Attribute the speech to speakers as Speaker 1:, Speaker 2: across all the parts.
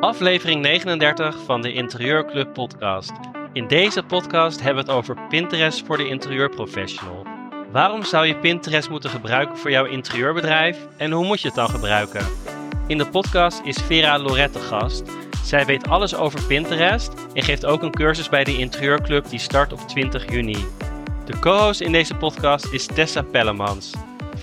Speaker 1: Aflevering 39 van de Interieurclub podcast. In deze podcast hebben we het over Pinterest voor de interieurprofessional. Waarom zou je Pinterest moeten gebruiken voor jouw interieurbedrijf en hoe moet je het dan gebruiken? In de podcast is Vera Lorette gast. Zij weet alles over Pinterest en geeft ook een cursus bij de Interieurclub die start op 20 juni. De co-host in deze podcast is Tessa Pellemans.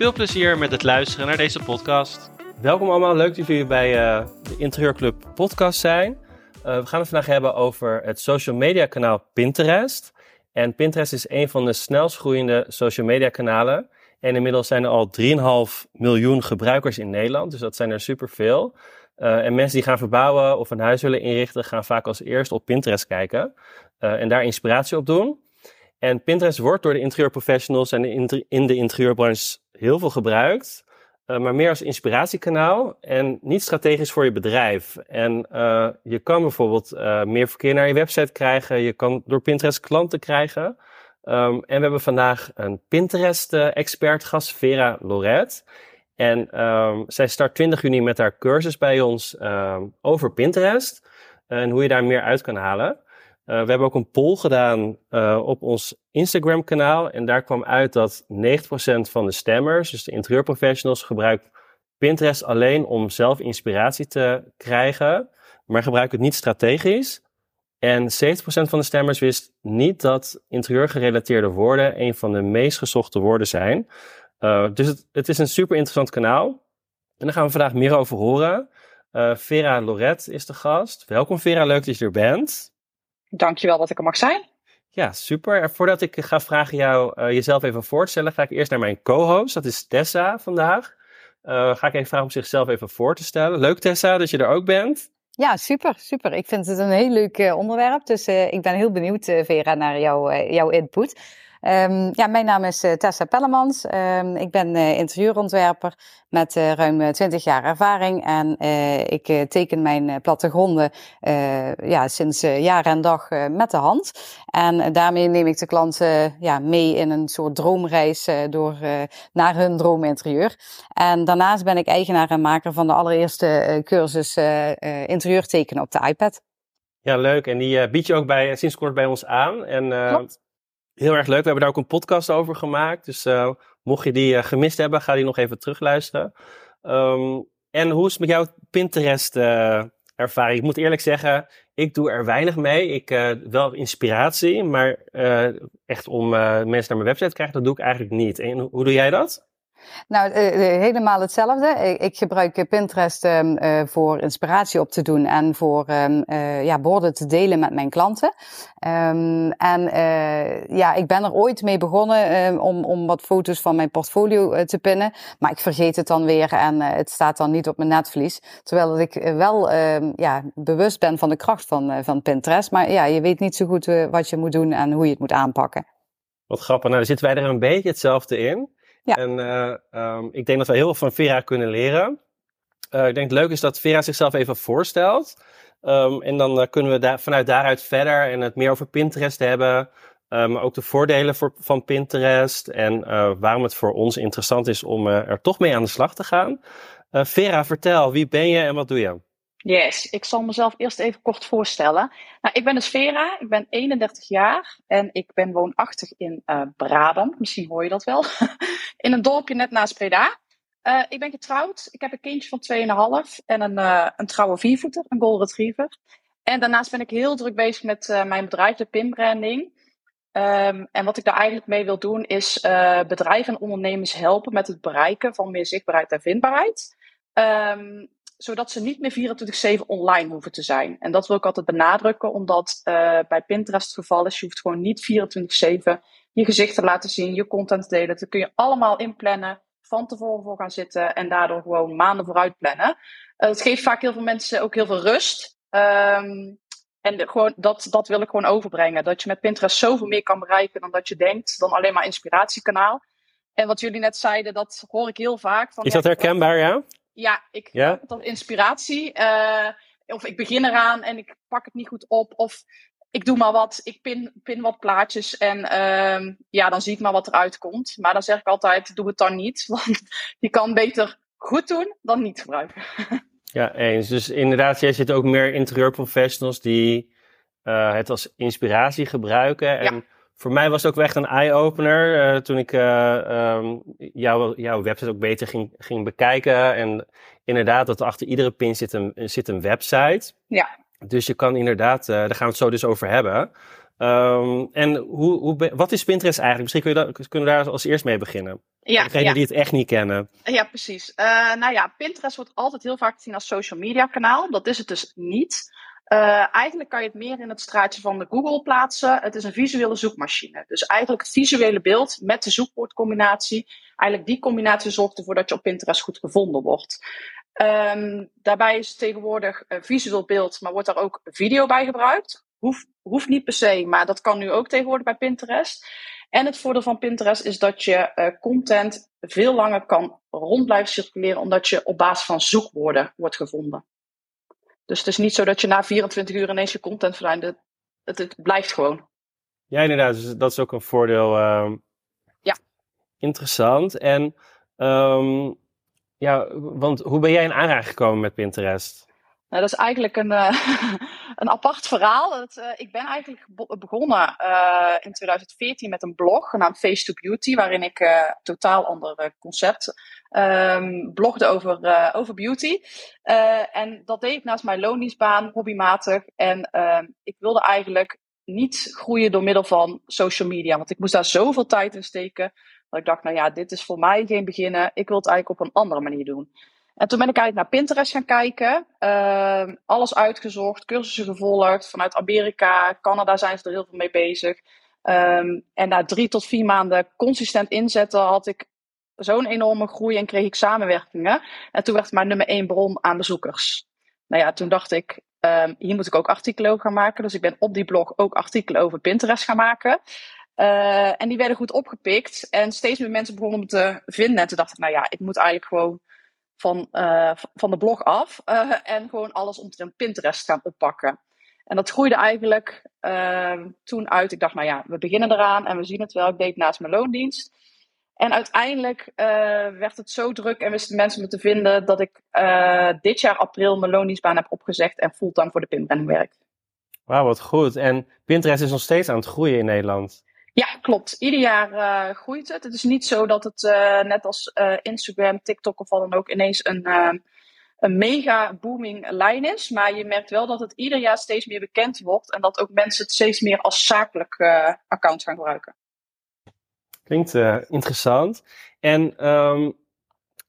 Speaker 1: Veel plezier met het luisteren naar deze podcast. Welkom allemaal, leuk dat jullie bij uh, de Interieurclub podcast zijn. Uh, we gaan het vandaag hebben over het social media kanaal Pinterest. En Pinterest is een van de snelst groeiende social media kanalen. En inmiddels zijn er al 3,5 miljoen gebruikers in Nederland, dus dat zijn er superveel. Uh, en mensen die gaan verbouwen of een huis willen inrichten, gaan vaak als eerst op Pinterest kijken en daar inspiratie op doen. En Pinterest wordt door de interieurprofessionals en in de interieurbranche heel veel gebruikt. Uh, maar meer als inspiratiekanaal en niet strategisch voor je bedrijf. En uh, je kan bijvoorbeeld uh, meer verkeer naar je website krijgen. Je kan door Pinterest klanten krijgen. Um, en we hebben vandaag een Pinterest-expert gast, Vera Loret. En um, zij start 20 juni met haar cursus bij ons um, over Pinterest. En hoe je daar meer uit kan halen. Uh, we hebben ook een poll gedaan uh, op ons Instagram kanaal. En daar kwam uit dat 90% van de stemmers, dus de interieurprofessionals, gebruikt Pinterest alleen om zelf inspiratie te krijgen. Maar gebruikt het niet strategisch. En 70% van de stemmers wist niet dat interieurgerelateerde woorden een van de meest gezochte woorden zijn. Uh, dus het, het, is een super interessant kanaal. En daar gaan we vandaag meer over horen. Vera Loret is de gast. Welkom Vera, leuk dat je er bent.
Speaker 2: Dankjewel dat ik er mag zijn.
Speaker 1: Ja, super. Voordat ik ga vragen jou uh, jezelf even voorstellen, ga ik eerst naar mijn co-host. Dat is Tessa vandaag. Uh, ga ik even vragen om zichzelf even voor te stellen. Leuk Tessa dat je er ook bent.
Speaker 3: Ja, super, super. Ik vind het een heel leuk uh, onderwerp. Dus ik ben heel benieuwd, Vera, naar jou, jouw input. Um, ja, mijn naam is uh, Tessa Pellemans. Um, ik ben uh, interieurontwerper met uh, ruim 20 jaar ervaring. En ik teken mijn plattegronden ja, sinds jaar en dag met de hand. En daarmee neem ik de klanten ja, mee in een soort droomreis door, naar hun droominterieur. En daarnaast ben ik eigenaar en maker van de allereerste cursus interieur tekenen op de iPad.
Speaker 1: Ja, leuk. En die bied je ook bij, sinds kort bij ons aan. En, Klopt. Heel erg leuk. We hebben daar ook een podcast over gemaakt. Dus uh, mocht je die uh, gemist hebben, ga die nog even terugluisteren. Um, en hoe is met jouw Pinterest uh, ervaring? Ik moet eerlijk zeggen, ik doe er weinig mee. Ik wel inspiratie, maar echt om mensen naar mijn website te krijgen, dat doe ik eigenlijk niet. En hoe doe jij dat?
Speaker 3: Nou, uh, helemaal hetzelfde. Ik, ik gebruik Pinterest um, uh, voor inspiratie op te doen en voor uh, ja, borden te delen met mijn klanten. Um, en ja, ik ben er ooit mee begonnen om, om wat foto's van mijn portfolio te pinnen. Maar ik vergeet het dan weer en het staat dan niet op mijn netvlies. Terwijl ik wel ja, bewust ben van de kracht van, van Pinterest. Maar ja, je weet niet zo goed wat je moet doen en hoe je het moet aanpakken.
Speaker 1: Wat grappig. Nou, zitten wij er een beetje hetzelfde in. Ja. En uh, um, ik denk dat we heel veel van Vera kunnen leren. Uh, ik denk het leuk is dat Vera zichzelf even voorstelt. Um, en dan uh, kunnen we daar, vanuit daaruit verder en het meer over Pinterest hebben. maar ook de voordelen voor, van Pinterest en waarom het voor ons interessant is om er toch mee aan de slag te gaan. Vera, vertel, wie ben je en wat doe je?
Speaker 2: Yes, ik zal mezelf eerst even kort voorstellen. Nou, ik ben dus Vera, ik ben 31 jaar en ik ben woonachtig in uh, Brabant. Misschien hoor je dat wel. in een dorpje net naast Breda. Uh, ik ben getrouwd, ik heb een kindje van 2,5 en een, uh, een trouwe viervoeter, een golden retriever. En daarnaast ben ik heel druk bezig met mijn bedrijf, de pinbranding. Um, en wat ik daar eigenlijk mee wil doen is bedrijven en ondernemers helpen met het bereiken van meer zichtbaarheid en vindbaarheid. Um, zodat ze niet meer 24-7 online hoeven te zijn. En dat wil ik altijd benadrukken, omdat bij Pinterest het geval is, je hoeft gewoon niet 24-7 je gezicht te laten zien, je content te delen. Dat kun je allemaal inplannen, van tevoren voor gaan zitten en daardoor gewoon maanden vooruit plannen. Uh, het geeft vaak heel veel mensen ook heel veel rust. Um, en de, gewoon, dat, dat wil ik gewoon overbrengen. Dat je met Pinterest zoveel meer kan bereiken dan dat je denkt, dan alleen maar inspiratiekanaal. En wat jullie net zeiden, dat hoor ik heel vaak.
Speaker 1: Van, is dat herkenbaar, ja?
Speaker 2: ja, ik ja? heb dat inspiratie. Uh, of ik begin eraan en ik pak het niet goed op. Of ik doe maar wat, ik pin, pin wat plaatjes en ehm, ja, dan zie ik maar wat eruit komt. Maar dan zeg ik altijd, doe het dan niet, want je kan beter goed doen dan niet gebruiken.
Speaker 1: Ja, eens. Dus inderdaad, jij zit ook meer interieurprofessionals die uh, het als inspiratie gebruiken. En ja. voor mij was het ook echt een eye-opener uh, toen ik uh, um, jouw, jouw website ook beter ging, ging bekijken. En inderdaad, dat achter iedere pin zit een, zit een website.
Speaker 2: Ja.
Speaker 1: Dus je kan inderdaad, daar gaan we het zo dus over hebben. Um, en hoe, hoe, wat is Pinterest eigenlijk? Misschien kun je kunnen we daar als eerst mee beginnen.
Speaker 2: Ja,
Speaker 1: Degenen
Speaker 2: ja.
Speaker 1: die het echt niet kennen.
Speaker 2: Ja, precies. Uh, nou ja, Pinterest wordt altijd heel vaak gezien als social media kanaal. Dat is het dus niet. Uh, eigenlijk kan je het meer in het straatje van de Google plaatsen. Het is een visuele zoekmachine. Dus eigenlijk het visuele beeld met de zoekwoordcombinatie. Eigenlijk die combinatie zorgt ervoor dat je op Pinterest goed gevonden wordt. Um, daarbij is tegenwoordig een visueel beeld, maar wordt daar ook video bij gebruikt. Hoeft, hoeft niet per se, maar dat kan nu ook tegenwoordig bij Pinterest. En het voordeel van Pinterest is dat je uh, content veel langer kan rond blijven circuleren, omdat je op basis van zoekwoorden wordt gevonden. Dus het is niet zo dat je na 24 uur ineens je content verdwijnt. Het, het, het, blijft gewoon.
Speaker 1: Ja, inderdaad. Dus dat is ook een voordeel. Uh,
Speaker 2: ja.
Speaker 1: Interessant. En um, ja, want hoe ben jij in aanraking gekomen met Pinterest?
Speaker 2: Nou, dat is eigenlijk een, uh, een apart verhaal. Uh, ik ben eigenlijk begonnen uh, in 2014 met een blog genaamd Face to Beauty, waarin ik een totaal ander concept um, blogde over, over beauty. en dat deed ik naast mijn loondienstbaan, hobbymatig. En ehm, ik wilde eigenlijk niet groeien door middel van social media, want ik moest daar zoveel tijd in steken. Dat ik dacht, nou ja, dit is voor mij geen beginnen. Ik wil het eigenlijk op een andere manier doen. En toen ben ik eigenlijk naar Pinterest gaan kijken. Uh, alles uitgezocht, cursussen gevolgd. Vanuit Amerika, Canada zijn ze er heel veel mee bezig. Um, en na drie tot vier maanden consistent inzetten had ik zo'n enorme groei en kreeg ik samenwerkingen. En toen werd mijn nummer één bron aan bezoekers. Nou ja, toen dacht ik, um, hier moet ik ook artikelen over gaan maken. Dus ik ben op die blog ook artikelen over Pinterest gaan maken. Uh, en die werden goed opgepikt. En steeds meer mensen begonnen me te vinden. En toen dacht ik, nou ja, ik moet eigenlijk gewoon van, uh, van de blog af. Uh, en gewoon alles omtrent Pinterest gaan oppakken. En dat groeide eigenlijk toen uit. Ik dacht, nou ja, we beginnen eraan en we zien het wel. Ik deed naast mijn loondienst. En uiteindelijk werd het zo druk en wisten mensen me te vinden dat ik dit jaar april mijn loondienstbaan heb opgezegd en fulltime voor de Pinbranding werk.
Speaker 1: Wauw, wat goed. En Pinterest is nog steeds aan het groeien in Nederland.
Speaker 2: Ja, klopt. Ieder jaar uh, groeit het. Het is niet zo dat het uh, net als uh, Instagram, TikTok of wat dan ook ineens een, een mega booming lijn is. Maar je merkt wel dat het ieder jaar steeds meer bekend wordt en dat ook mensen het steeds meer als zakelijk account gaan gebruiken.
Speaker 1: Klinkt interessant. En um,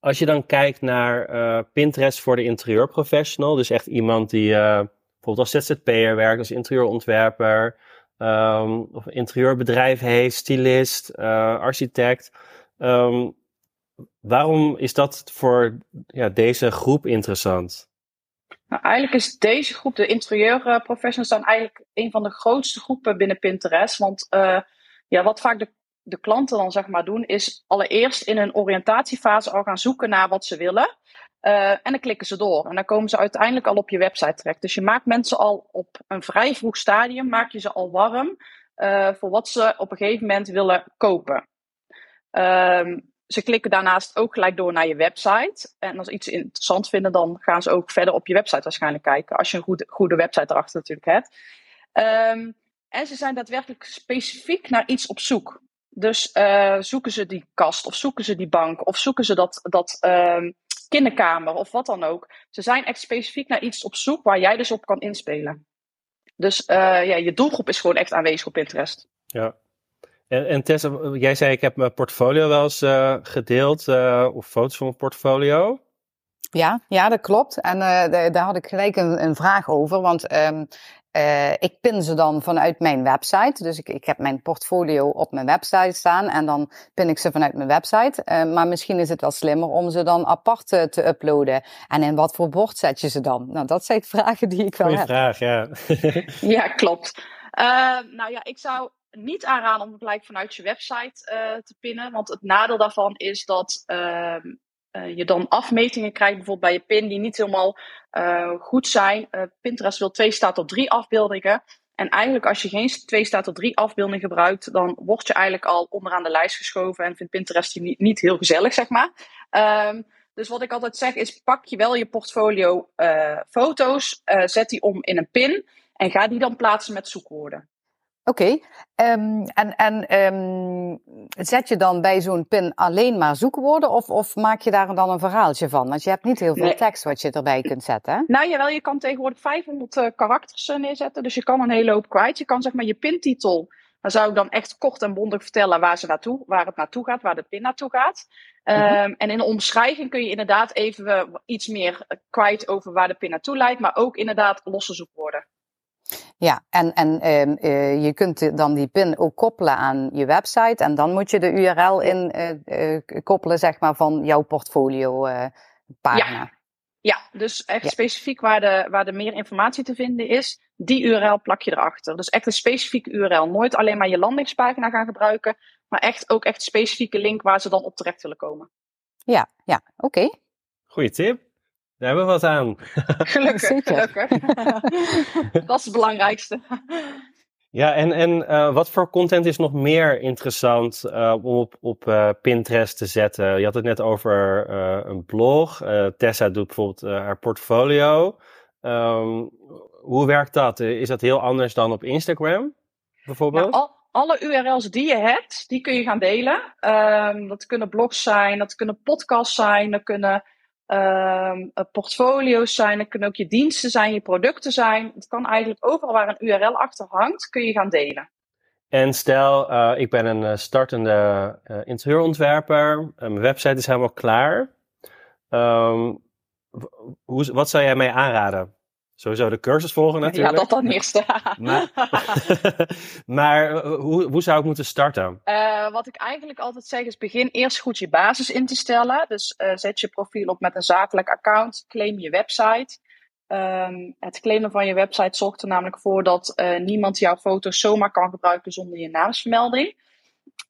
Speaker 1: als je dan kijkt naar Pinterest voor de interieurprofessional, dus echt iemand die bijvoorbeeld als ZZP'er werkt, als interieurontwerper. Um, of een interieurbedrijf heeft, stylist, uh, architect. Um, waarom is dat voor ja, deze groep interessant?
Speaker 2: Nou, eigenlijk is deze groep, de interieurprofessionals, dan eigenlijk een van de grootste groepen binnen Pinterest. Want uh, ja, wat vaak de, de klanten dan zeg maar doen, is allereerst in een oriëntatiefase al gaan zoeken naar wat ze willen. Uh, en dan klikken ze door. En dan komen ze uiteindelijk al op je website terecht. Dus je maakt mensen al op een vrij vroeg stadium, maak je ze al warm uh, voor wat ze op een gegeven moment willen kopen. Uh, ze klikken daarnaast ook gelijk door naar je website. En als ze iets interessant vinden, dan gaan ze ook verder op je website waarschijnlijk kijken. Als je een goede, website erachter natuurlijk hebt. Um, en ze zijn daadwerkelijk specifiek naar iets op zoek. Dus uh, zoeken ze die kast, of zoeken ze die bank, of zoeken ze dat, dat um, kinderkamer of wat dan ook. Ze zijn echt specifiek naar iets op zoek waar jij dus op kan inspelen. Dus uh, ja, je doelgroep is gewoon echt aanwezig op Pinterest.
Speaker 1: Ja. En, en Tessa, jij zei ik heb mijn portfolio wel eens uh, gedeeld, uh, of foto's van mijn portfolio.
Speaker 3: Ja, ja, dat klopt. En daar had ik gelijk een, een vraag over, want um, uh, ik pin ze dan vanuit mijn website. Dus ik, ik heb mijn portfolio op mijn website staan en dan pin ik ze vanuit mijn website. Uh, maar misschien is het wel slimmer om ze dan apart te, te, uploaden. En in wat voor bord zet je ze dan? Nou, dat zijn vragen die ik wel
Speaker 1: Goeie
Speaker 3: heb.
Speaker 1: vraag, ja.
Speaker 2: ja, klopt. Uh, nou ja, ik zou niet aanraden om het gelijk vanuit je website te pinnen. Want het nadeel daarvan is dat ehm, uh, je dan afmetingen krijgt, bijvoorbeeld bij je pin, die niet helemaal uh, goed zijn. Uh, Pinterest wil twee staat op drie afbeeldingen. En eigenlijk als je geen twee staat tot drie afbeelding gebruikt, dan word je eigenlijk al onderaan de lijst geschoven en vindt Pinterest je niet, niet heel gezellig, zeg maar. Ehm, dus wat ik altijd zeg is, pak je wel je portfolio foto's, zet die om in een pin en ga die dan plaatsen met zoekwoorden.
Speaker 3: Oké, okay. um, en, en um, zet je dan bij zo'n pin alleen maar zoekwoorden of, of maak je daar dan een verhaaltje van? Want je hebt niet heel veel nee. tekst wat je erbij kunt zetten. Hè?
Speaker 2: Nou jawel, je kan tegenwoordig 500 uh, karakters neerzetten, dus je kan een hele hoop kwijt. Je kan zeg maar je pintitel, dan zou ik dan echt kort en bondig vertellen waar, ze naartoe, waar het naartoe gaat, waar de pin naartoe gaat. Um, mm -hmm. En in de omschrijving kun je inderdaad even iets meer kwijt over waar de pin naartoe leidt, maar ook inderdaad losse zoekwoorden.
Speaker 3: Ja, en, en uh, uh, je kunt dan die pin ook koppelen aan je website. En dan moet je de URL in uh, koppelen, zeg maar, van jouw portfolio pagina.
Speaker 2: Ja. ja, dus echt ja. specifiek waar de, waar de meer informatie te vinden is, die URL plak je erachter. Dus echt een specifieke URL. Nooit alleen maar je landingspagina gaan gebruiken, maar echt ook echt een specifieke link waar ze dan op terecht willen komen.
Speaker 3: Ja, ja, oké. Okay.
Speaker 1: Goeie tip. Daar hebben we wat aan.
Speaker 2: Gelukkig, gelukkig. dat is het belangrijkste.
Speaker 1: Ja, en, en uh, wat voor content is nog meer interessant uh, om op, op uh, Pinterest te zetten? Je had het net over een blog. Tessa doet bijvoorbeeld haar portfolio. Um, hoe werkt dat? Is dat heel anders dan op Instagram bijvoorbeeld?
Speaker 2: Nou, al, alle URL's die je hebt, die kun je gaan delen. Um, dat kunnen blogs zijn, dat kunnen podcasts zijn, dat kunnen um, portfolio's zijn, het kunnen ook je diensten zijn, je producten zijn. Het kan eigenlijk overal waar een URL achter hangt, kun je gaan delen.
Speaker 1: En stel, uh, ik ben een startende uh, interieurontwerper, mijn website is helemaal klaar. Um, hoe, wat zou jij mij aanraden? Sowieso de cursus volgen natuurlijk.
Speaker 2: Ja, dat dan eerst.
Speaker 1: maar, maar hoe, hoe zou ik moeten starten?
Speaker 2: Uh, wat ik eigenlijk altijd zeg is begin eerst goed je basis in te stellen. Dus uh, zet je profiel op met een zakelijk account. Claim je website. Um, het claimen van je website zorgt er namelijk voor dat uh, niemand jouw foto's zomaar kan gebruiken zonder je naamsvermelding.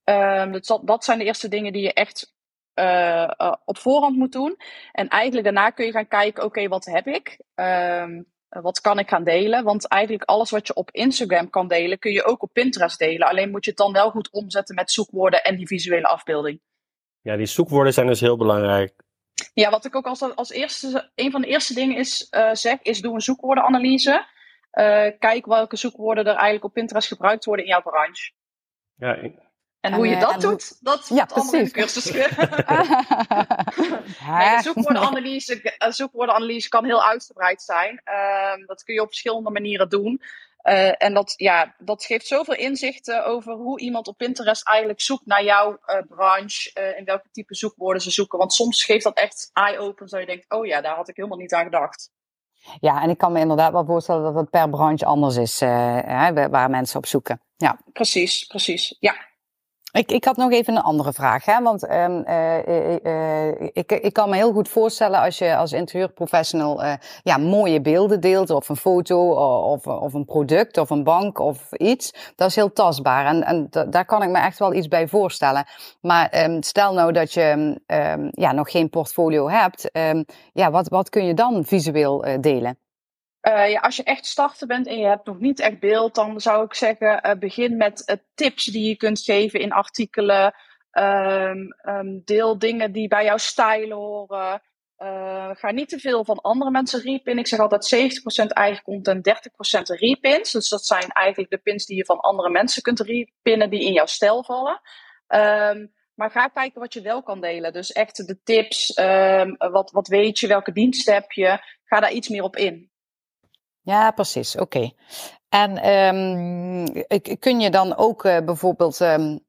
Speaker 2: Um, dus dat, dat zijn de eerste dingen die je echt uh, uh, op voorhand moet doen. En eigenlijk daarna kun je gaan kijken, oké, okay, wat heb ik? Um, wat kan ik gaan delen? Want eigenlijk alles wat je op Instagram kan delen, kun je ook op Pinterest delen. Alleen moet je het dan wel goed omzetten met zoekwoorden en die visuele afbeelding.
Speaker 1: Ja, die zoekwoorden zijn dus heel belangrijk.
Speaker 2: Ja, wat ik ook als, als eerste, een van de eerste dingen is, uh, zeg, is doe een zoekwoordenanalyse. kijk welke zoekwoorden er eigenlijk op Pinterest gebruikt worden in jouw branche.
Speaker 1: Ja,
Speaker 2: en hoe je dat doet, dat ja, allemaal in de cursus. nee, de zoekwoordenanalyse, zoekwoordenanalyse kan heel uitgebreid zijn. Uh, dat kun je op verschillende manieren doen. Uh, en dat, ja, dat geeft zoveel inzichten over hoe iemand op Pinterest eigenlijk zoekt naar jouw uh, branche. In welke type zoekwoorden ze zoeken. Want soms geeft dat echt eye-open, zo je denkt, oh ja, daar had ik helemaal niet aan gedacht.
Speaker 3: Ja, en ik kan me inderdaad wel voorstellen dat het per branche anders is hè, waar mensen op zoeken. Ja.
Speaker 2: Precies, precies. Ja.
Speaker 3: Ik, ik had nog even een andere vraag. Hè? Want um, uh, uh, ik, ik kan me heel goed voorstellen als je als interieurprofessional uh, ja, mooie beelden deelt, of een foto, of, of een product, of een bank, of iets. Dat is heel tastbaar. En, en daar kan ik me echt wel iets bij voorstellen. Maar um, stel nou dat je um, ja, nog geen portfolio hebt, ja, wat, wat kun je dan visueel delen?
Speaker 2: Uh, ja, als je echt starter bent en je hebt nog niet echt beeld, dan zou ik zeggen, uh, begin met uh, tips die je kunt geven in artikelen. Um, um, deel dingen die bij jouw stijl horen. ga niet te veel van andere mensen repinnen. Ik zeg altijd 70% eigen content, 30% repins. Dus dat zijn eigenlijk de pins die je van andere mensen kunt repinnen die in jouw stijl vallen. Um, maar ga kijken wat je wel kan delen. Dus echt de tips, wat, wat weet je, welke diensten heb je. Ga daar iets meer op in.
Speaker 3: Ja, precies. Oké. En um, kun je dan ook uh, bijvoorbeeld. Um,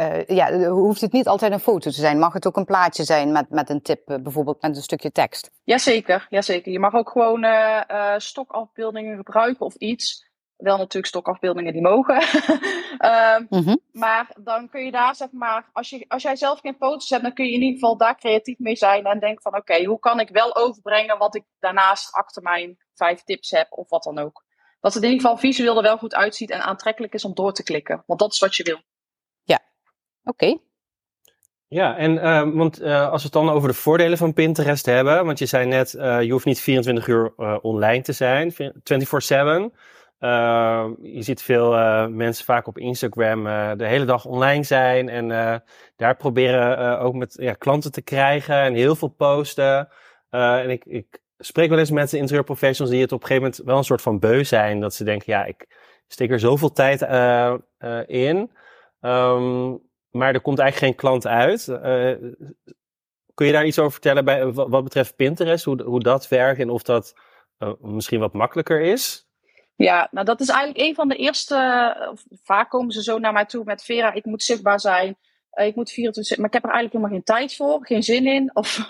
Speaker 3: uh, ja, hoeft het niet altijd een foto te zijn? Mag het ook een plaatje zijn met, met een tip, bijvoorbeeld met een stukje tekst?
Speaker 2: Jazeker, jazeker. Je mag ook gewoon stokafbeeldingen gebruiken of iets. Wel natuurlijk stokafbeeldingen die mogen. um, mm -hmm. Maar dan kun je daar, zeg maar, als, je, als jij zelf geen foto's hebt, dan kun je in ieder geval daar creatief mee zijn en denken van oké, okay, hoe kan ik wel overbrengen wat ik daarnaast achter mijn vijf tips heb of wat dan ook. Dat het in ieder geval visueel er wel goed uitziet en aantrekkelijk is om door te klikken. Want dat is wat je wil.
Speaker 3: Ja, oké. Okay.
Speaker 1: Ja, en uh, want uh, als we het dan over de voordelen van Pinterest hebben, want je zei net, uh, je hoeft niet 24 uur online te zijn, 24/7. Je ziet veel mensen vaak op Instagram de hele dag online zijn en daar proberen ook met ja, klanten te krijgen en heel veel posten. en ik, ik spreek wel eens met interieurprofessionals die het op een gegeven moment wel een soort van beu zijn. Dat ze denken, ja, ik steek er zoveel tijd in. Ehm, maar er komt eigenlijk geen klant uit. kun je daar iets over vertellen bij, wat betreft Pinterest? Hoe, hoe dat werkt en of dat misschien wat makkelijker is?
Speaker 2: Ja, nou dat is eigenlijk een van de eerste. Vaak komen ze zo naar mij toe met Vera, ik moet zichtbaar zijn. Eh, ik moet 24, maar ik heb er eigenlijk helemaal geen tijd voor, geen zin in. Of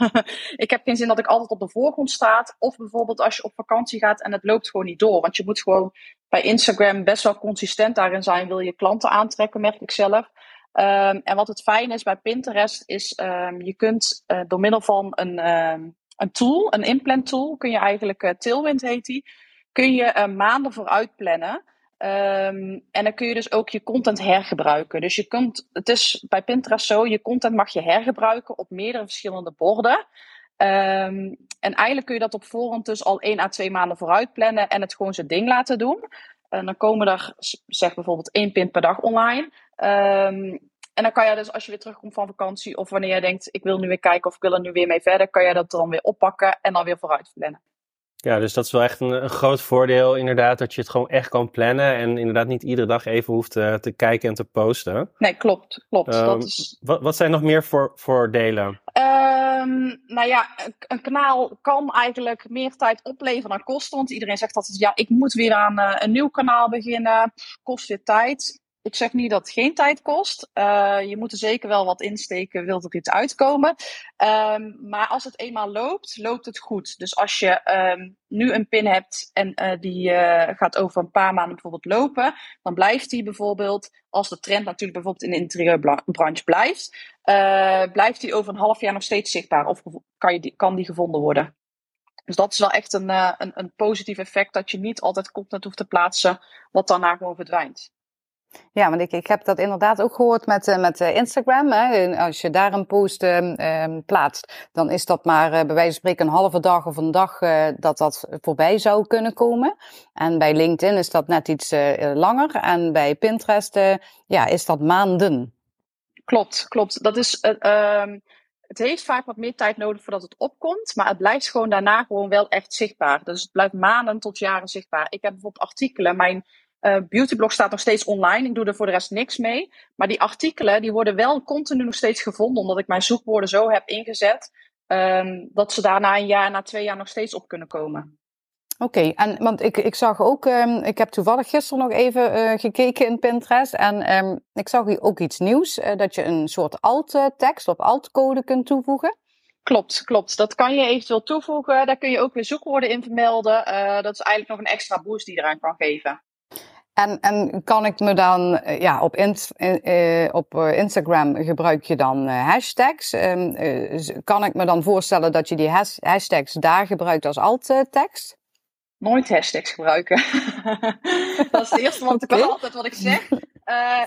Speaker 2: ik heb geen zin dat ik altijd op de voorgrond sta. Of bijvoorbeeld als je op vakantie gaat en het loopt gewoon niet door. Want je moet gewoon bij Instagram best wel consistent daarin zijn. Wil je klanten aantrekken, merk ik zelf. Um, en wat het fijn is bij Pinterest, is um, je kunt door middel van een, um, een tool, een inplan tool, kun je eigenlijk, uh, Tailwind heet die kun je uh, maanden vooruit plannen. Um, en dan kun je dus ook je content hergebruiken. Dus je kunt, het is bij Pinterest zo, je content mag je hergebruiken op meerdere verschillende borden. Um, en eigenlijk kun je dat op voorhand dus al één à twee maanden vooruit plannen en het gewoon zijn ding laten doen. En dan komen er, zeg bijvoorbeeld één pin per dag online. Um, en dan kan je dus als je weer terugkomt van vakantie of wanneer je denkt, ik wil nu weer kijken of ik wil er nu weer mee verder, kan je dat dan weer oppakken en dan weer vooruit plannen.
Speaker 1: Ja, dus dat is wel echt een, een, groot voordeel inderdaad, dat je het gewoon echt kan plannen en inderdaad niet iedere dag even hoeft te, te kijken en te posten.
Speaker 2: Nee, klopt, klopt. Um, dat is...
Speaker 1: wat, wat zijn nog meer voor, voordelen?
Speaker 2: Um, nou ja, een, een, kanaal kan eigenlijk meer tijd opleveren dan kosten, want iedereen zegt altijd, ja, ik moet weer aan uh, een nieuw kanaal beginnen, kost weer tijd. Ik zeg niet dat het geen tijd kost. Uh, je moet er zeker wel wat insteken, wil er iets uitkomen. Um, maar als het eenmaal loopt, loopt het goed. Dus als je um, nu een pin hebt en uh, die uh, gaat over een paar maanden bijvoorbeeld lopen, dan blijft die bijvoorbeeld, als de trend natuurlijk bijvoorbeeld in de interieurbranche blijft, blijft die over een half jaar nog steeds zichtbaar of kan, je die, kan die gevonden worden. Dus dat is wel echt een, een, een positief effect dat je niet altijd content hoeft te plaatsen wat daarna gewoon verdwijnt.
Speaker 3: Ja, want ik, ik heb dat inderdaad ook gehoord met, uh, met uh, Instagram. Hè. Als je daar een post uh, plaatst, dan is dat maar bij wijze van spreken een halve dag of een dag dat dat voorbij zou kunnen komen. En bij LinkedIn is dat net iets langer. En bij Pinterest ja, is dat maanden.
Speaker 2: Klopt, klopt. Dat is, ehm, het heeft vaak wat meer tijd nodig voordat het opkomt. Maar het blijft gewoon daarna gewoon wel echt zichtbaar. Dus het blijft maanden tot jaren zichtbaar. Ik heb bijvoorbeeld artikelen. Mijn uh, beautyblog staat nog steeds online. Ik doe er voor de rest niks mee. Maar die artikelen die worden wel continu nog steeds gevonden. Omdat ik mijn zoekwoorden zo heb ingezet. Um, dat ze daar na een jaar, na twee jaar nog steeds op kunnen komen.
Speaker 3: Oké, okay, en want ik, ik zag ook, um, ik heb toevallig gisteren nog even uh, gekeken in Pinterest. En um, ik zag hier ook iets nieuws. Uh, dat je een soort alt-tekst of alt-code kunt toevoegen.
Speaker 2: Klopt, klopt. Dat kan je eventueel toevoegen. Daar kun je ook weer zoekwoorden in vermelden. Uh, dat is eigenlijk nog een extra boost die je eraan kan geven.
Speaker 3: En, en kan ik me dan, eh, ja, op, in, uh, op eh, Instagram gebruik je dan hashtags. Um, kan ik me dan voorstellen dat je die hashtags daar gebruikt als alt-tekst?
Speaker 2: Nooit hashtags gebruiken. dat is het eerste wat okay. ik altijd wat ik zeg.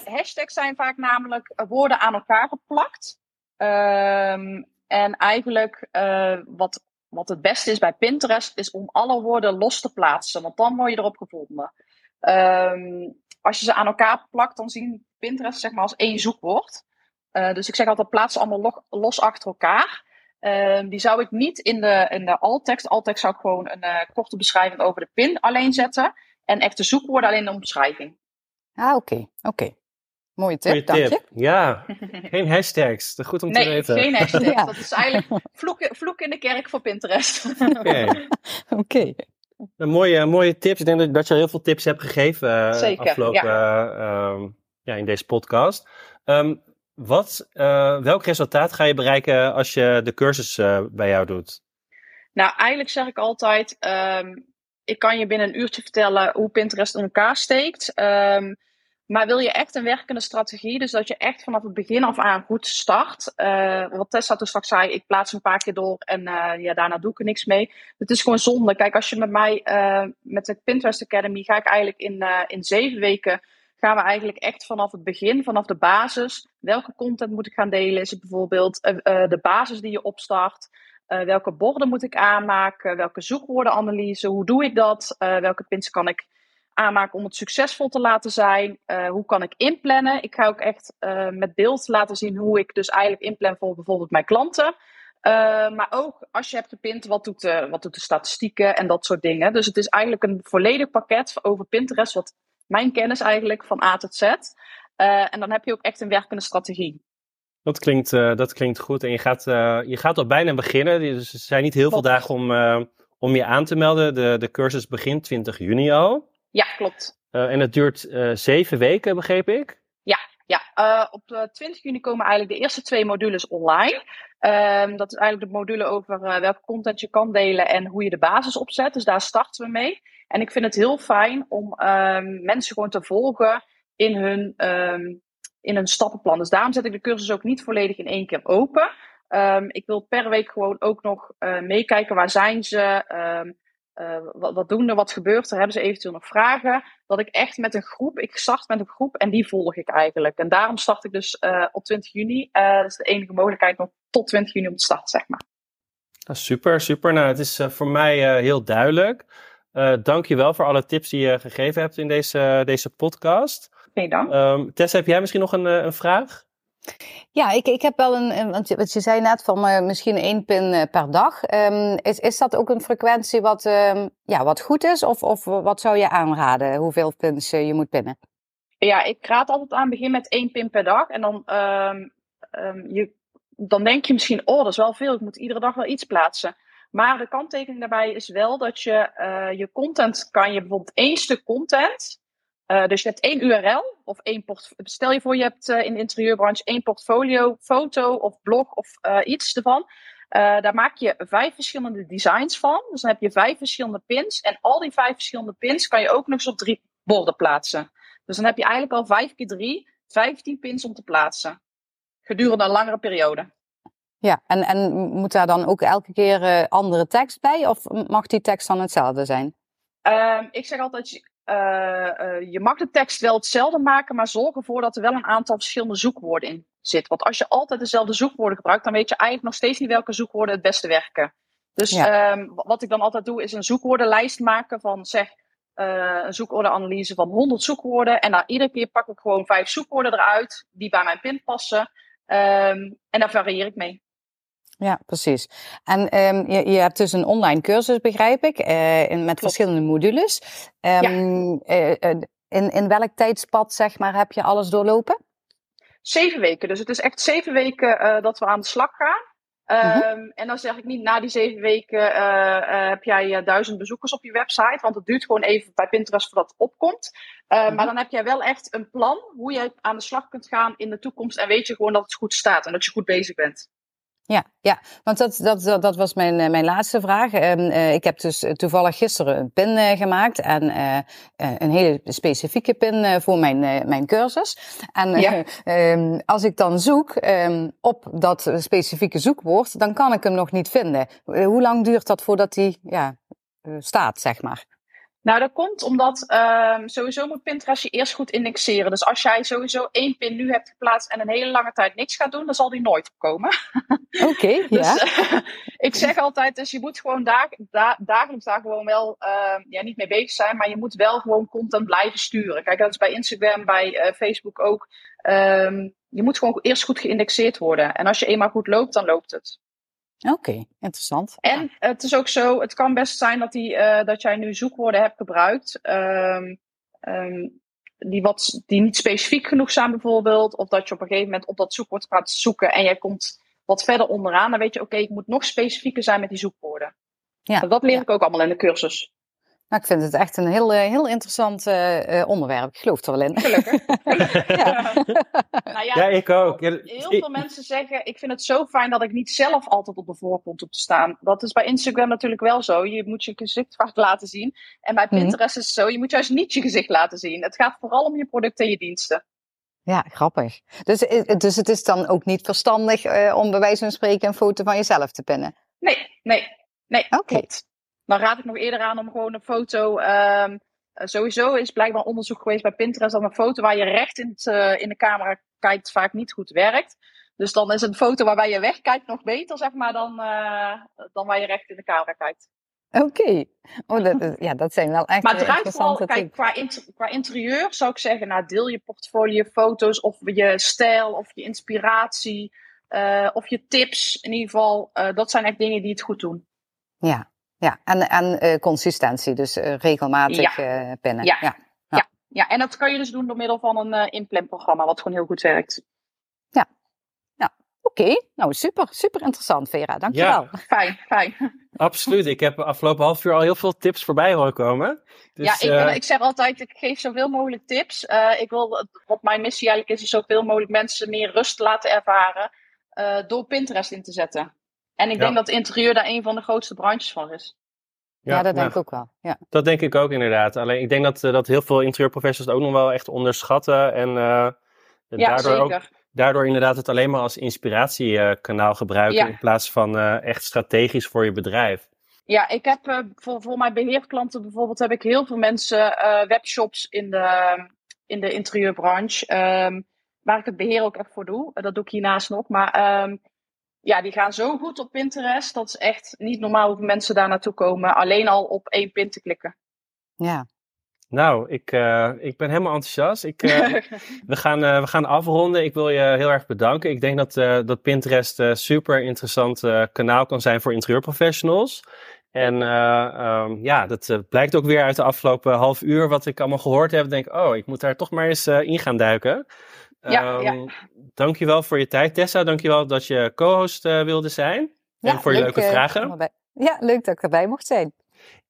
Speaker 2: hashtags zijn vaak namelijk woorden aan elkaar geplakt. Um, en eigenlijk wat, wat het beste is bij Pinterest, is om alle woorden los te plaatsen. Want dan word je erop gevonden. Um, als je ze aan elkaar plakt, dan zien Pinterest zeg maar als één zoekwoord. Uh, dus ik zeg altijd, plaats ze allemaal los achter elkaar. Uh, die zou ik niet in de, in de alt-tekst. Alt-tekst zou ik gewoon een uh, korte beschrijving over de pin alleen zetten. En echte zoekwoorden alleen in de omschrijving.
Speaker 3: Ah, oké. Okay. Oké. Okay. Mooie tip, dank tip.
Speaker 1: je. Ja, geen hashtags. Goed om
Speaker 2: nee,
Speaker 1: te weten.
Speaker 2: Nee, geen hashtags. ja. Dat is eigenlijk vloek, vloek in de kerk voor Pinterest.
Speaker 3: Oké. Oké. Okay.
Speaker 1: Een mooie, mooie tips. Ik denk dat, je al heel veel tips hebt gegeven Zeker, afgelopen ja. Uh, ja, in deze podcast. Um, wat, uh, welk resultaat ga je bereiken als je de cursus bij jou doet?
Speaker 2: Nou, eigenlijk zeg ik altijd: um, ik kan je binnen een uurtje vertellen hoe Pinterest in elkaar steekt. Um, maar wil je echt een werkende strategie, dus dat je echt vanaf het begin af aan goed start. Uh, wat Tessa toen straks zei, ik plaats een paar keer door en uh, ja, daarna doe ik er niks mee. Het is gewoon zonde. Kijk, als je met mij, uh, met de Pinterest Academy, ga ik eigenlijk in, in zeven weken, gaan we eigenlijk echt vanaf het begin, vanaf de basis. Welke content moet ik gaan delen? Is het bijvoorbeeld de basis die je opstart? welke borden moet ik aanmaken? Welke zoekwoordenanalyse? Hoe doe ik dat? welke pins kan ik aanmaken om het succesvol te laten zijn. hoe kan ik inplannen? Ik ga ook echt met beeld laten zien hoe ik dus eigenlijk inplan voor bijvoorbeeld mijn klanten. maar ook als je hebt gepint, wat doet, de, wat doet de statistieken en dat soort dingen. Dus het is eigenlijk een volledig pakket over Pinterest, wat mijn kennis eigenlijk van A tot Z. en dan heb je ook echt een werkende strategie.
Speaker 1: Dat klinkt, dat klinkt goed. En je gaat, je gaat al bijna beginnen. Dus er zijn niet heel veel dagen om, om je aan te melden. De, de cursus begint 20 juni al.
Speaker 2: Ja, klopt.
Speaker 1: en het duurt zeven weken, begreep ik?
Speaker 2: Ja, ja. op 20 juni komen eigenlijk de eerste twee modules online. Um, dat is eigenlijk de module over welke content je kan delen en hoe je de basis opzet. Dus daar starten we mee. En ik vind het heel fijn om um, mensen gewoon te volgen in hun um, in een stappenplan. Dus daarom zet ik de cursus ook niet volledig in één keer open. Ik wil per week gewoon ook nog uh, meekijken waar zijn ze, uh, wat, wat doen er, wat gebeurt er, hebben ze eventueel nog vragen. Dat ik echt met een groep, ik start met een groep en die volg ik eigenlijk. En daarom start ik dus uh, op 20 juni. dat is de enige mogelijkheid nog tot 20 juni om te starten, zeg maar.
Speaker 1: super, super. Nou, het is voor mij heel duidelijk. Dank je wel voor alle tips die je gegeven hebt in deze, deze podcast.
Speaker 2: Oké dan. Um,
Speaker 1: Tessa, heb jij misschien nog een, eh, een vraag?
Speaker 3: Ja, ik, ik heb wel een, want je, je zei net van uh, misschien één pin uh, per dag. Um, is, is dat ook een frequentie wat, um, ja, wat goed is? Of, of wat zou je aanraden, hoeveel pins uh, je moet pinnen?
Speaker 2: Ja, ik raad altijd aan, begin met één pin per dag. En dan, je, dan denk je misschien, oh, dat is wel veel, ik moet iedere dag wel iets plaatsen. Maar de kanttekening daarbij is wel dat je je content kan je bijvoorbeeld één stuk content uh, dus je hebt één URL of één portfolio. Stel je voor, je hebt uh, in de interieurbranche één portfolio, foto of blog of uh, iets ervan. daar maak je vijf verschillende designs van. Dus dan heb je vijf verschillende pins. En al die vijf verschillende pins kan je ook nog eens op drie borden plaatsen. Dus dan heb je eigenlijk al vijf keer drie, vijftien pins om te plaatsen. Gedurende een langere periode.
Speaker 3: Ja, en, en moet daar dan ook elke keer andere tekst bij? Of mag die tekst dan hetzelfde zijn?
Speaker 2: Ehm, ik zeg altijd, je mag de tekst wel hetzelfde maken, maar zorg ervoor dat er wel een aantal verschillende zoekwoorden in zit. Want als je altijd dezelfde zoekwoorden gebruikt, dan weet je eigenlijk nog steeds niet welke zoekwoorden het beste werken. Dus ja. um, wat ik dan altijd doe, is een zoekwoordenlijst maken van zeg uh, een zoekwoordenanalyse van 100 zoekwoorden. En dan iedere keer pak ik gewoon vijf zoekwoorden eruit die bij mijn pin passen. Um, en daar varieer ik mee.
Speaker 3: Ja, precies. En um, je, je, hebt dus een online cursus, begrijp ik, uh, in, met verschillende modules. Um, ja. uh, in, in welk tijdspad, zeg maar, heb je alles doorlopen?
Speaker 2: Zeven weken. Dus het is echt zeven weken dat we aan de slag gaan. Um. En dan zeg ik niet, na die zeven weken heb jij duizend bezoekers op je website. Want het duurt gewoon even bij Pinterest voordat het opkomt. Mm-hmm. Maar dan heb jij wel echt een plan hoe je aan de slag kunt gaan in de toekomst. En weet je gewoon dat het goed staat en dat je goed bezig bent.
Speaker 3: Ja, ja, want dat, dat, dat was mijn, eh, mijn laatste vraag. Uh, ik heb dus eh, toevallig gisteren een pin uh, gemaakt en uh, een hele specifieke pin voor mijn, mijn cursus. En ja. um, als ik dan zoek um, op dat specifieke zoekwoord, dan kan ik hem nog niet vinden. hoe lang duurt dat voordat die ja, staat, zeg maar?
Speaker 2: Nou, dat komt omdat um, sowieso moet Pinterest je eerst goed indexeren. Dus als jij sowieso één pin nu hebt geplaatst en een hele lange tijd niks gaat doen, dan zal die nooit opkomen.
Speaker 3: Oké, okay, dus,
Speaker 2: ja. Uh, ik zeg altijd, dus je moet gewoon dag, da, dagelijks daar gewoon wel uh, ja, niet mee bezig zijn, maar je moet wel gewoon content blijven sturen. Kijk, dat is bij Instagram, bij uh, Facebook ook. Um, je moet gewoon eerst goed geïndexeerd worden. En als je eenmaal goed loopt, dan loopt het.
Speaker 3: Oké, interessant.
Speaker 2: En het is ook zo, het kan best zijn dat, die, uh, dat jij nu zoekwoorden hebt gebruikt. Um, um, die, wat, die niet specifiek genoeg zijn bijvoorbeeld. Of dat je op een gegeven moment op dat zoekwoord gaat zoeken en jij komt wat verder onderaan. Dan weet je, oké, okay, ik moet nog specifieker zijn met die zoekwoorden. Ja, dat leer ja. ik ook allemaal in de cursus.
Speaker 3: Nou, ik vind het echt een heel, eh, heel interessant uh, onderwerp. Ik geloof er wel in.
Speaker 2: Gelukkig.
Speaker 1: ja. nou ja, ja, ik ook.
Speaker 2: Heel veel mensen zeggen, ik vind het zo fijn dat ik niet zelf altijd op de voorgrond hoef te staan. Dat is bij Instagram natuurlijk wel zo. Je moet je gezicht vaak laten zien. En bij mhm. Pinterest is het zo, je moet juist niet je gezicht laten zien. Het gaat vooral om je producten en je diensten.
Speaker 3: Ja, grappig. Dus, dus het is dan ook niet verstandig uh, om bij wijze van spreken een foto van jezelf te pinnen?
Speaker 2: Nee, nee, nee. Oké. Okay dan raad ik nog eerder aan om gewoon een foto. Um, sowieso is blijkbaar onderzoek geweest bij Pinterest dat een foto waar je recht in, het, uh, in de camera kijkt vaak niet goed werkt. Dus dan is een foto waarbij je wegkijkt nog beter, zeg maar, dan, uh, dan waar je recht in de camera kijkt.
Speaker 3: Oké. Oh, dat, ja, dat zijn wel echt
Speaker 2: Maar het
Speaker 3: eh,
Speaker 2: draait vooral, kijk, qua, inter- qua interieur zou ik zeggen, nou, deel je portfolio foto's of je stijl of je inspiratie eh, of je tips. In ieder geval, eh, dat zijn echt dingen die het goed doen.
Speaker 3: Ja, ja. en, en eh, consistentie, dus eh, regelmatig eh, pinnen.
Speaker 2: Ja.
Speaker 3: Ja.
Speaker 2: Ja, en dat kan je dus doen door middel van een eh inplanprogramma, wat gewoon heel goed werkt.
Speaker 3: Oké, nou super, super interessant Vera, dankjewel.
Speaker 2: Fijn, fijn.
Speaker 1: Absoluut. Ik heb afgelopen half uur al heel veel tips voorbij horen komen. Dus,
Speaker 2: ja, ik, ik zeg altijd, ik geef zoveel mogelijk tips. Eh, ik wil, wat mijn missie eigenlijk is, is zoveel mogelijk mensen meer rust laten ervaren eh, door Pinterest in te zetten. En ik
Speaker 1: Ja.
Speaker 2: denk dat interieur daar een van de grootste branches van is.
Speaker 3: Ja, dat denk ik ook wel. Ja.
Speaker 1: Dat denk ik ook inderdaad. Alleen ik denk dat, eh, dat heel veel interieurprofessionals het ook nog wel echt onderschatten. En eh,
Speaker 2: Ja,
Speaker 1: daardoor, ook, daardoor inderdaad het alleen maar als inspiratiekanaal gebruiken.
Speaker 2: Ja.
Speaker 1: In plaats van eh, echt strategisch voor je bedrijf.
Speaker 2: Ja, ik heb eh, voor, voor mijn beheerklanten bijvoorbeeld heb ik heel veel mensen eh, webshops in de, in de interieurbranche. ehm, waar ik het beheer ook echt voor doe. Dat doe ik hiernaast nog. Maar ehm, ja, die gaan zo goed op Pinterest. Dat is echt niet normaal hoeveel mensen daar naartoe komen. Alleen al op één pin te klikken.
Speaker 3: Ja.
Speaker 1: Nou, ik, eh, ik ben helemaal enthousiast. Ik, eh, we, gaan, eh, we gaan afronden. Ik wil je heel erg bedanken. Ik denk dat, eh, dat Pinterest een super interessant eh, kanaal kan zijn voor interieurprofessionals. En eh, ehm, ja, dat blijkt ook weer uit de afgelopen half uur wat ik allemaal gehoord heb. Ik denk, oh, ik moet daar toch maar eens eh, in gaan duiken.
Speaker 2: Ja, ja.
Speaker 1: Ehm, Dankjewel voor je tijd, Tessa. Dankjewel dat je co-host eh, wilde zijn.
Speaker 3: Ja,
Speaker 1: en voor je
Speaker 3: leuk,
Speaker 1: leuke
Speaker 3: eh,
Speaker 1: vragen.
Speaker 3: Ja, leuk dat ik erbij mocht zijn.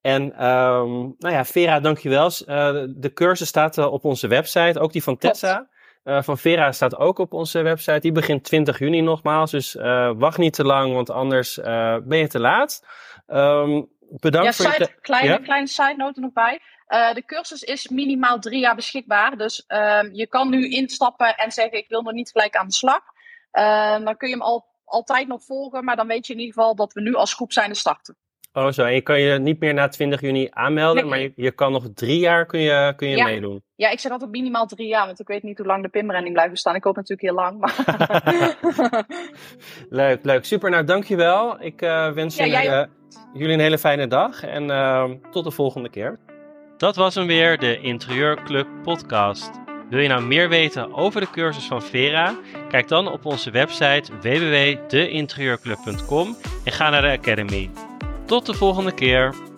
Speaker 1: En ehm, nou ja, Vera, dankjewel. Eh, de cursus staat op onze website, ook die van. Tessa. Van Vera staat ook op onze website. Die begint 20 juni nogmaals, dus wacht niet te lang, want anders ben je te laat. Ehm, bedankt
Speaker 2: Ja,
Speaker 1: voor
Speaker 2: side, kleine,
Speaker 1: Ja?
Speaker 2: kleine side note er nog bij. Eh, de cursus is minimaal drie jaar beschikbaar. Dus ehm, je kan nu instappen en zeggen: Ik wil nog niet gelijk aan de slag. Ehm, dan kun je hem al, altijd nog volgen. Maar dan weet je in ieder geval dat we nu als groep zijn te starten.
Speaker 1: Oh zo, en je kan je niet meer na 20 juni aanmelden,
Speaker 2: Nee.
Speaker 1: maar je, je kan nog drie jaar kun je, kun je
Speaker 2: Ja.
Speaker 1: meedoen.
Speaker 2: Ja, ik zeg altijd minimaal drie jaar. Want ik weet niet hoe lang de pinbranding blijft bestaan. Ik hoop natuurlijk heel lang. Maar
Speaker 1: Leuk, leuk. Super, nou dankjewel. Ik eh, wens
Speaker 2: Ja,
Speaker 1: jullie,
Speaker 2: jij
Speaker 1: eh, jullie een hele fijne dag en ehm, tot de volgende keer. Dat was hem weer, de Interieurclub podcast. Wil je nou meer weten over de cursus van Vera? Kijk dan op onze website www.deinterieurclub.com en ga naar de Academy. Tot de volgende keer.